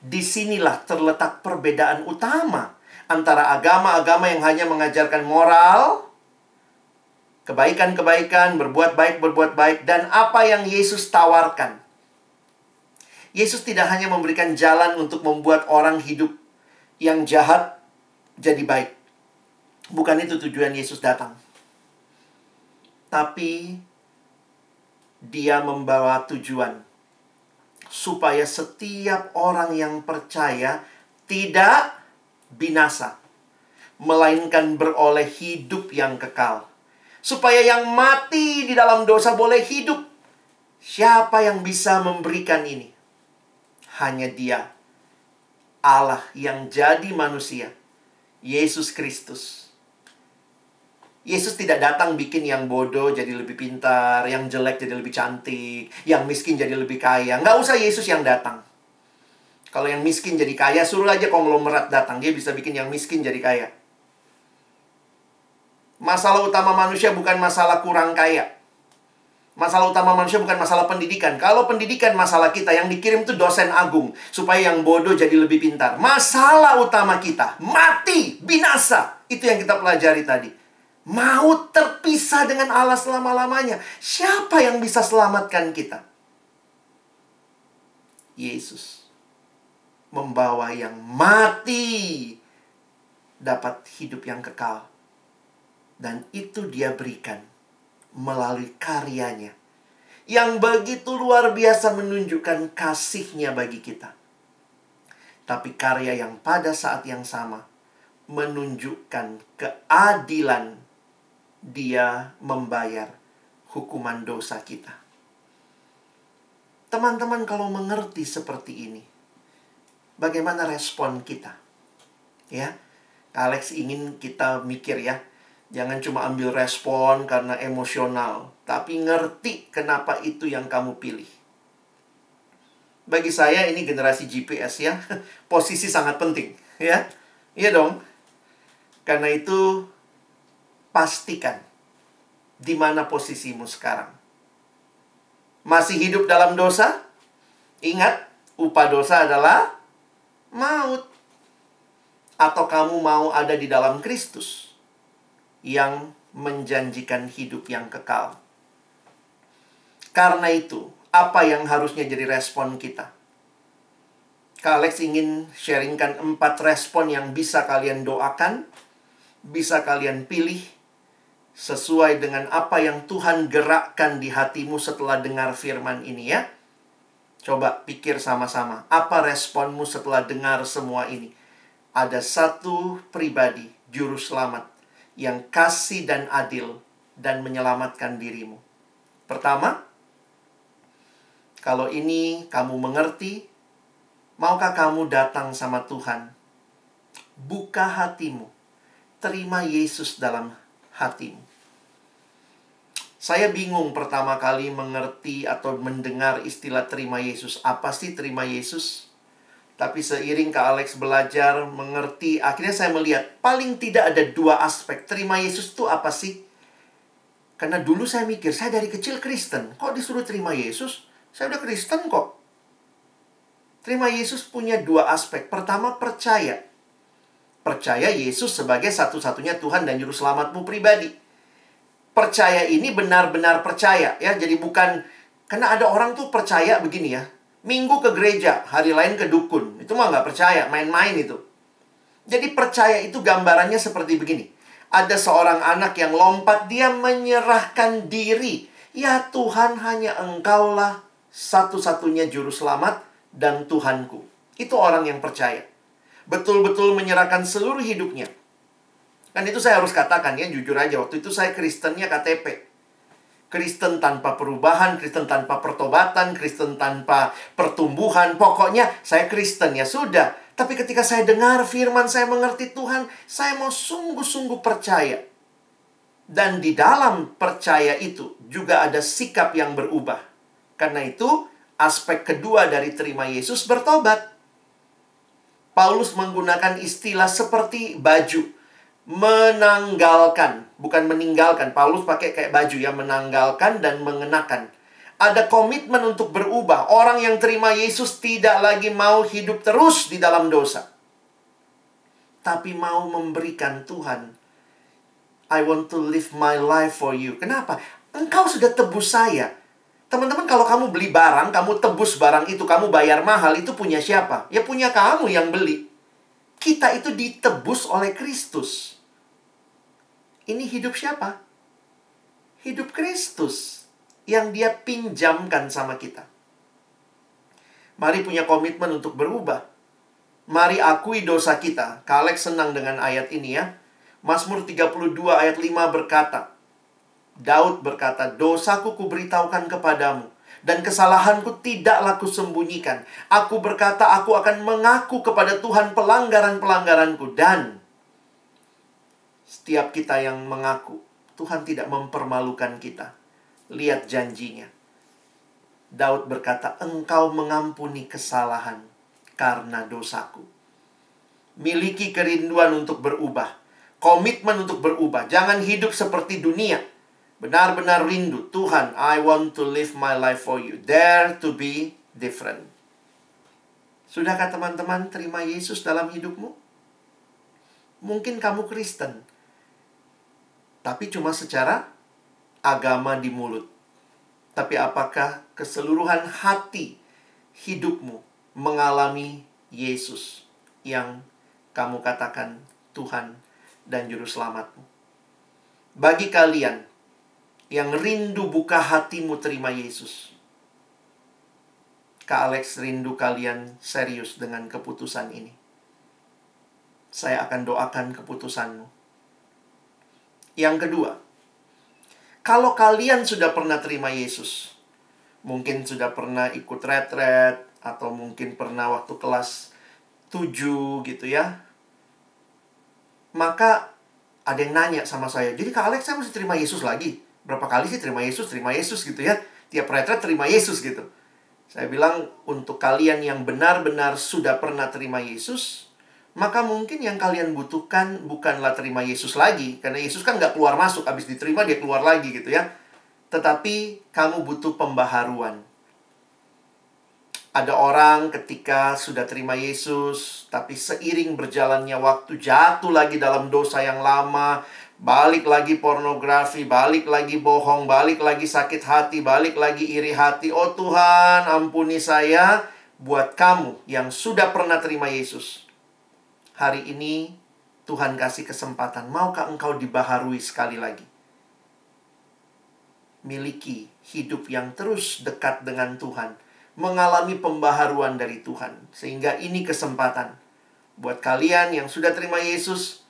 Di sinilah terletak perbedaan utama antara agama-agama yang hanya mengajarkan moral, kebaikan-kebaikan, berbuat baik, berbuat baik, dan apa yang Yesus tawarkan. Yesus tidak hanya memberikan jalan untuk membuat orang hidup yang jahat jadi baik. Bukan itu tujuan Yesus datang. Tapi dia membawa tujuan supaya setiap orang yang percaya tidak binasa, melainkan beroleh hidup yang kekal. Supaya yang mati di dalam dosa boleh hidup. Siapa yang bisa memberikan ini? Hanya Dia, Allah yang jadi manusia, Yesus Kristus. Yesus tidak datang bikin yang bodoh jadi lebih pintar, yang jelek jadi lebih cantik, yang miskin jadi lebih kaya. Nggak usah Yesus yang datang. Kalau yang miskin jadi kaya, suruh aja konglomerat datang. Dia bisa bikin yang miskin jadi kaya. Masalah utama manusia bukan masalah kurang kaya. Masalah utama manusia bukan masalah pendidikan. Kalau pendidikan masalah kita, yang dikirim itu dosen agung. Supaya yang bodoh jadi lebih pintar. Masalah utama kita, mati, binasa. Itu yang kita pelajari tadi. Mau terpisah dengan Allah selama-lamanya. Siapa yang bisa selamatkan kita? Yesus membawa yang mati dapat hidup yang kekal. Dan itu dia berikan melalui karyanya. Yang begitu luar biasa menunjukkan kasihnya bagi kita. Tapi karya yang pada saat yang sama menunjukkan keadilan dia membayar hukuman dosa kita. Teman-teman kalau mengerti seperti ini, bagaimana respon kita? Ya, Alex ingin kita mikir ya, jangan cuma ambil respon karena emosional, tapi ngerti kenapa itu yang kamu pilih. Bagi saya ini generasi GPS ya, [LAUGHS] posisi sangat penting, ya. Iya dong. Karena itu pastikan di mana posisimu sekarang. Masih hidup dalam dosa? Ingat, upah dosa adalah maut. Atau kamu mau ada di dalam Kristus yang menjanjikan hidup yang kekal. Karena itu, apa yang harusnya jadi respon kita? Kak Alex ingin sharingkan empat respon yang bisa kalian doakan, bisa kalian pilih, sesuai dengan apa yang Tuhan gerakkan di hatimu setelah dengar firman ini ya. Coba pikir sama-sama, apa responmu setelah dengar semua ini? Ada satu pribadi, juru selamat, yang kasih dan adil dan menyelamatkan dirimu. Pertama, kalau ini kamu mengerti, maukah kamu datang sama Tuhan? Buka hatimu, terima Yesus dalam hatimu. Saya bingung pertama kali mengerti atau mendengar istilah terima Yesus. Apa sih terima Yesus? Tapi seiring ke Alex belajar, mengerti, akhirnya saya melihat paling tidak ada dua aspek. Terima Yesus itu apa sih? Karena dulu saya mikir, saya dari kecil Kristen. Kok disuruh terima Yesus? Saya udah Kristen kok. Terima Yesus punya dua aspek. Pertama, percaya percaya Yesus sebagai satu-satunya Tuhan dan Juru Selamatmu pribadi. Percaya ini benar-benar percaya ya. Jadi bukan karena ada orang tuh percaya begini ya. Minggu ke gereja, hari lain ke dukun. Itu mah nggak percaya, main-main itu. Jadi percaya itu gambarannya seperti begini. Ada seorang anak yang lompat, dia menyerahkan diri. Ya Tuhan hanya engkaulah satu-satunya juru selamat dan Tuhanku. Itu orang yang percaya betul-betul menyerahkan seluruh hidupnya. Dan itu saya harus katakan ya, jujur aja. Waktu itu saya Kristennya KTP. Kristen tanpa perubahan, Kristen tanpa pertobatan, Kristen tanpa pertumbuhan. Pokoknya saya Kristen ya sudah. Tapi ketika saya dengar firman, saya mengerti Tuhan, saya mau sungguh-sungguh percaya. Dan di dalam percaya itu juga ada sikap yang berubah. Karena itu, aspek kedua dari terima Yesus bertobat. Paulus menggunakan istilah seperti baju menanggalkan, bukan meninggalkan. Paulus pakai kayak baju ya, menanggalkan dan mengenakan. Ada komitmen untuk berubah. Orang yang terima Yesus tidak lagi mau hidup terus di dalam dosa. Tapi mau memberikan Tuhan. I want to live my life for you. Kenapa? Engkau sudah tebus saya. Teman-teman, kalau kamu beli barang, kamu tebus barang itu, kamu bayar mahal, itu punya siapa? Ya punya kamu yang beli. Kita itu ditebus oleh Kristus. Ini hidup siapa? Hidup Kristus yang dia pinjamkan sama kita. Mari punya komitmen untuk berubah. Mari akui dosa kita. Kalek senang dengan ayat ini ya. Mazmur 32 ayat 5 berkata, Daud berkata, Dosaku kuberitahukan kepadamu, dan kesalahanku tidaklah kusembunyikan. Aku berkata, aku akan mengaku kepada Tuhan pelanggaran-pelanggaranku. Dan setiap kita yang mengaku, Tuhan tidak mempermalukan kita. Lihat janjinya. Daud berkata, engkau mengampuni kesalahan karena dosaku. Miliki kerinduan untuk berubah. Komitmen untuk berubah. Jangan hidup seperti dunia. Benar-benar rindu. Tuhan, I want to live my life for you. Dare to be different. Sudahkah teman-teman terima Yesus dalam hidupmu? Mungkin kamu Kristen tapi cuma secara agama di mulut. Tapi apakah keseluruhan hati hidupmu mengalami Yesus yang kamu katakan Tuhan dan Juru Selamatmu? Bagi kalian yang rindu buka hatimu terima Yesus, Kak Alex rindu kalian serius dengan keputusan ini. Saya akan doakan keputusanmu yang kedua, kalau kalian sudah pernah terima Yesus, mungkin sudah pernah ikut retret atau mungkin pernah waktu kelas 7 gitu ya. Maka ada yang nanya sama saya, jadi Kak Alex saya mesti terima Yesus lagi? Berapa kali sih terima Yesus, terima Yesus gitu ya? Tiap retret terima Yesus gitu. Saya bilang untuk kalian yang benar-benar sudah pernah terima Yesus, maka mungkin yang kalian butuhkan bukanlah terima Yesus lagi. Karena Yesus kan nggak keluar masuk, habis diterima dia keluar lagi gitu ya. Tetapi kamu butuh pembaharuan. Ada orang ketika sudah terima Yesus, tapi seiring berjalannya waktu jatuh lagi dalam dosa yang lama, balik lagi pornografi, balik lagi bohong, balik lagi sakit hati, balik lagi iri hati. Oh Tuhan, ampuni saya buat kamu yang sudah pernah terima Yesus hari ini Tuhan kasih kesempatan. Maukah engkau dibaharui sekali lagi? Miliki hidup yang terus dekat dengan Tuhan. Mengalami pembaharuan dari Tuhan. Sehingga ini kesempatan. Buat kalian yang sudah terima Yesus,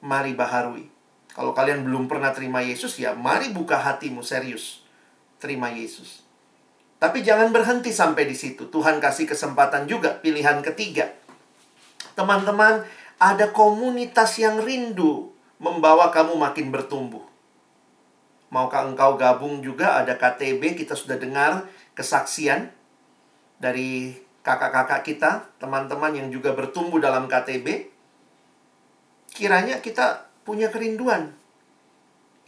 mari baharui. Kalau kalian belum pernah terima Yesus, ya mari buka hatimu serius. Terima Yesus. Tapi jangan berhenti sampai di situ. Tuhan kasih kesempatan juga pilihan ketiga Teman-teman, ada komunitas yang rindu membawa kamu makin bertumbuh. Maukah engkau gabung juga ada KTB, kita sudah dengar kesaksian dari kakak-kakak kita, teman-teman yang juga bertumbuh dalam KTB. Kiranya kita punya kerinduan.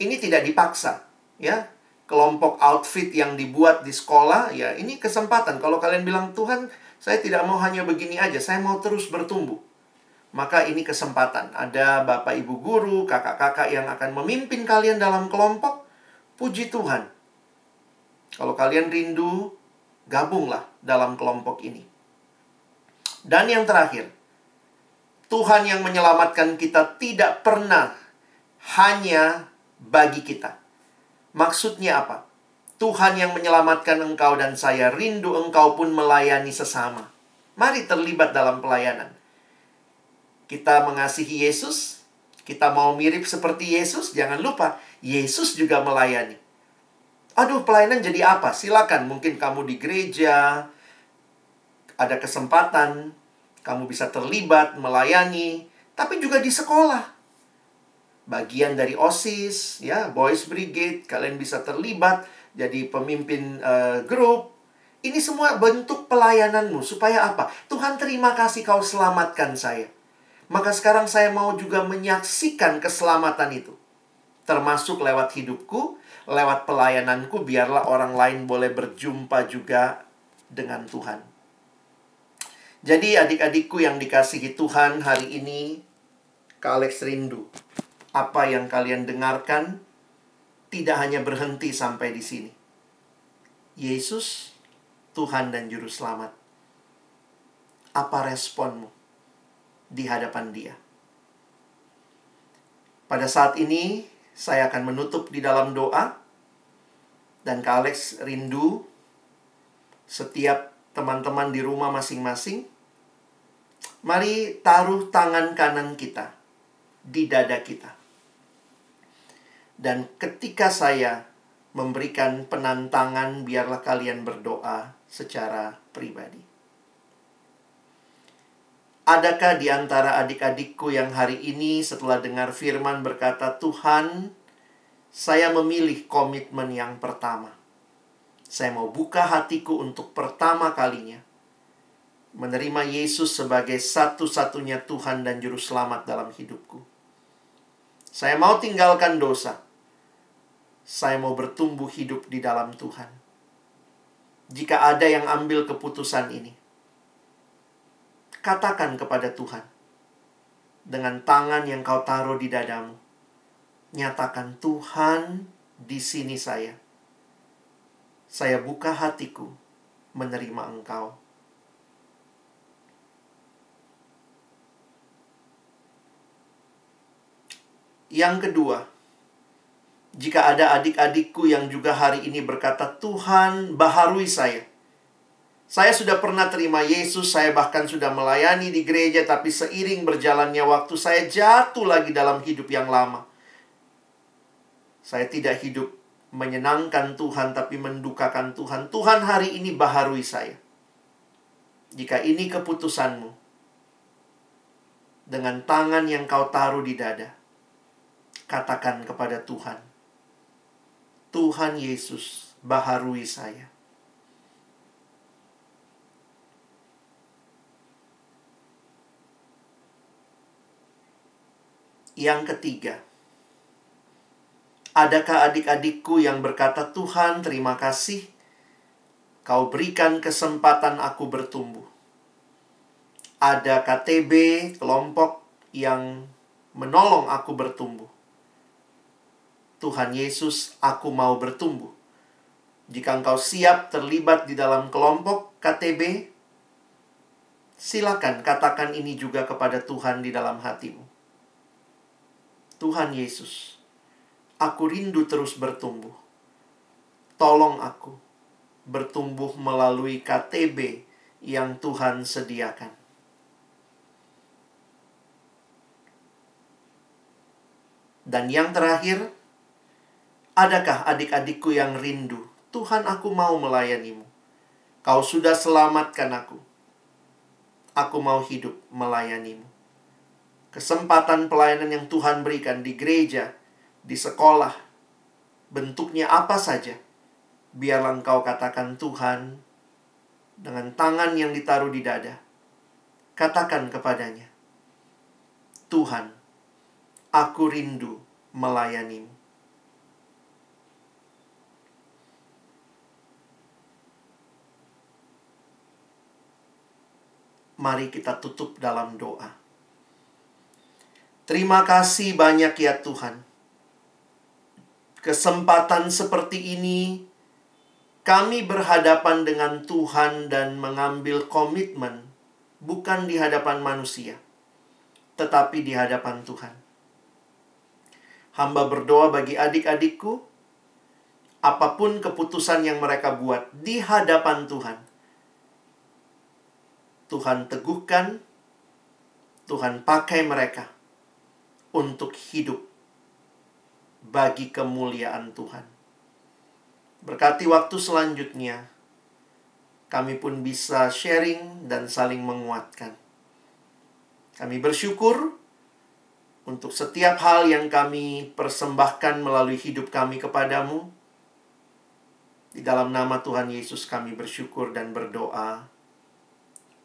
Ini tidak dipaksa, ya. Kelompok outfit yang dibuat di sekolah, ya ini kesempatan. Kalau kalian bilang, Tuhan, saya tidak mau hanya begini aja, saya mau terus bertumbuh. Maka ini kesempatan. Ada bapak ibu guru, kakak-kakak yang akan memimpin kalian dalam kelompok. Puji Tuhan. Kalau kalian rindu, gabunglah dalam kelompok ini. Dan yang terakhir, Tuhan yang menyelamatkan kita tidak pernah hanya bagi kita. Maksudnya apa? Tuhan yang menyelamatkan engkau dan saya rindu engkau pun melayani sesama. Mari terlibat dalam pelayanan. Kita mengasihi Yesus, kita mau mirip seperti Yesus, jangan lupa Yesus juga melayani. Aduh, pelayanan jadi apa? Silakan, mungkin kamu di gereja ada kesempatan, kamu bisa terlibat melayani, tapi juga di sekolah. Bagian dari OSIS, ya, Boys Brigade, kalian bisa terlibat jadi pemimpin uh, grup. Ini semua bentuk pelayananmu supaya apa? Tuhan terima kasih kau selamatkan saya. Maka sekarang saya mau juga menyaksikan keselamatan itu. Termasuk lewat hidupku, lewat pelayananku, biarlah orang lain boleh berjumpa juga dengan Tuhan. Jadi adik-adikku yang dikasihi Tuhan hari ini, Kak Alex rindu. Apa yang kalian dengarkan tidak hanya berhenti sampai di sini. Yesus, Tuhan dan Juru Selamat. Apa responmu di hadapan dia? Pada saat ini, saya akan menutup di dalam doa. Dan Kak Alex rindu setiap teman-teman di rumah masing-masing. Mari taruh tangan kanan kita di dada kita. Dan ketika saya memberikan penantangan, biarlah kalian berdoa secara pribadi. Adakah di antara adik-adikku yang hari ini setelah dengar firman berkata, "Tuhan, saya memilih komitmen yang pertama. Saya mau buka hatiku untuk pertama kalinya menerima Yesus sebagai satu-satunya Tuhan dan Juru Selamat dalam hidupku. Saya mau tinggalkan dosa. Saya mau bertumbuh hidup di dalam Tuhan. Jika ada yang ambil keputusan ini, Katakan kepada Tuhan. Dengan tangan yang kau taruh di dadamu. Nyatakan Tuhan di sini saya. Saya buka hatiku menerima engkau. Yang kedua, jika ada adik-adikku yang juga hari ini berkata, "Tuhan, baharui saya." Saya sudah pernah terima Yesus, saya bahkan sudah melayani di gereja, tapi seiring berjalannya waktu, saya jatuh lagi dalam hidup yang lama. Saya tidak hidup menyenangkan Tuhan, tapi mendukakan Tuhan. Tuhan hari ini baharui saya. Jika ini keputusanmu, dengan tangan yang kau taruh di dada, katakan kepada Tuhan, Tuhan Yesus, baharui saya. Yang ketiga, adakah adik-adikku yang berkata, "Tuhan, terima kasih, Kau berikan kesempatan aku bertumbuh." Ada KTB, kelompok yang menolong aku bertumbuh. Tuhan Yesus, aku mau bertumbuh. Jika engkau siap terlibat di dalam kelompok KTB, silakan katakan ini juga kepada Tuhan di dalam hatimu. Tuhan Yesus, aku rindu terus bertumbuh. Tolong aku bertumbuh melalui KTB yang Tuhan sediakan. Dan yang terakhir, adakah adik-adikku yang rindu? Tuhan, aku mau melayanimu. Kau sudah selamatkan aku. Aku mau hidup melayanimu kesempatan pelayanan yang Tuhan berikan di gereja, di sekolah, bentuknya apa saja, biarlah engkau katakan Tuhan dengan tangan yang ditaruh di dada. Katakan kepadanya, Tuhan, aku rindu melayanimu. Mari kita tutup dalam doa. Terima kasih banyak ya Tuhan. Kesempatan seperti ini kami berhadapan dengan Tuhan dan mengambil komitmen bukan di hadapan manusia, tetapi di hadapan Tuhan. Hamba berdoa bagi adik-adikku, apa pun keputusan yang mereka buat di hadapan Tuhan. Tuhan teguhkan, Tuhan pakai mereka untuk hidup bagi kemuliaan Tuhan. Berkati waktu selanjutnya, kami pun bisa sharing dan saling menguatkan. Kami bersyukur untuk setiap hal yang kami persembahkan melalui hidup kami kepadamu. Di dalam nama Tuhan Yesus kami bersyukur dan berdoa.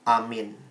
Amin.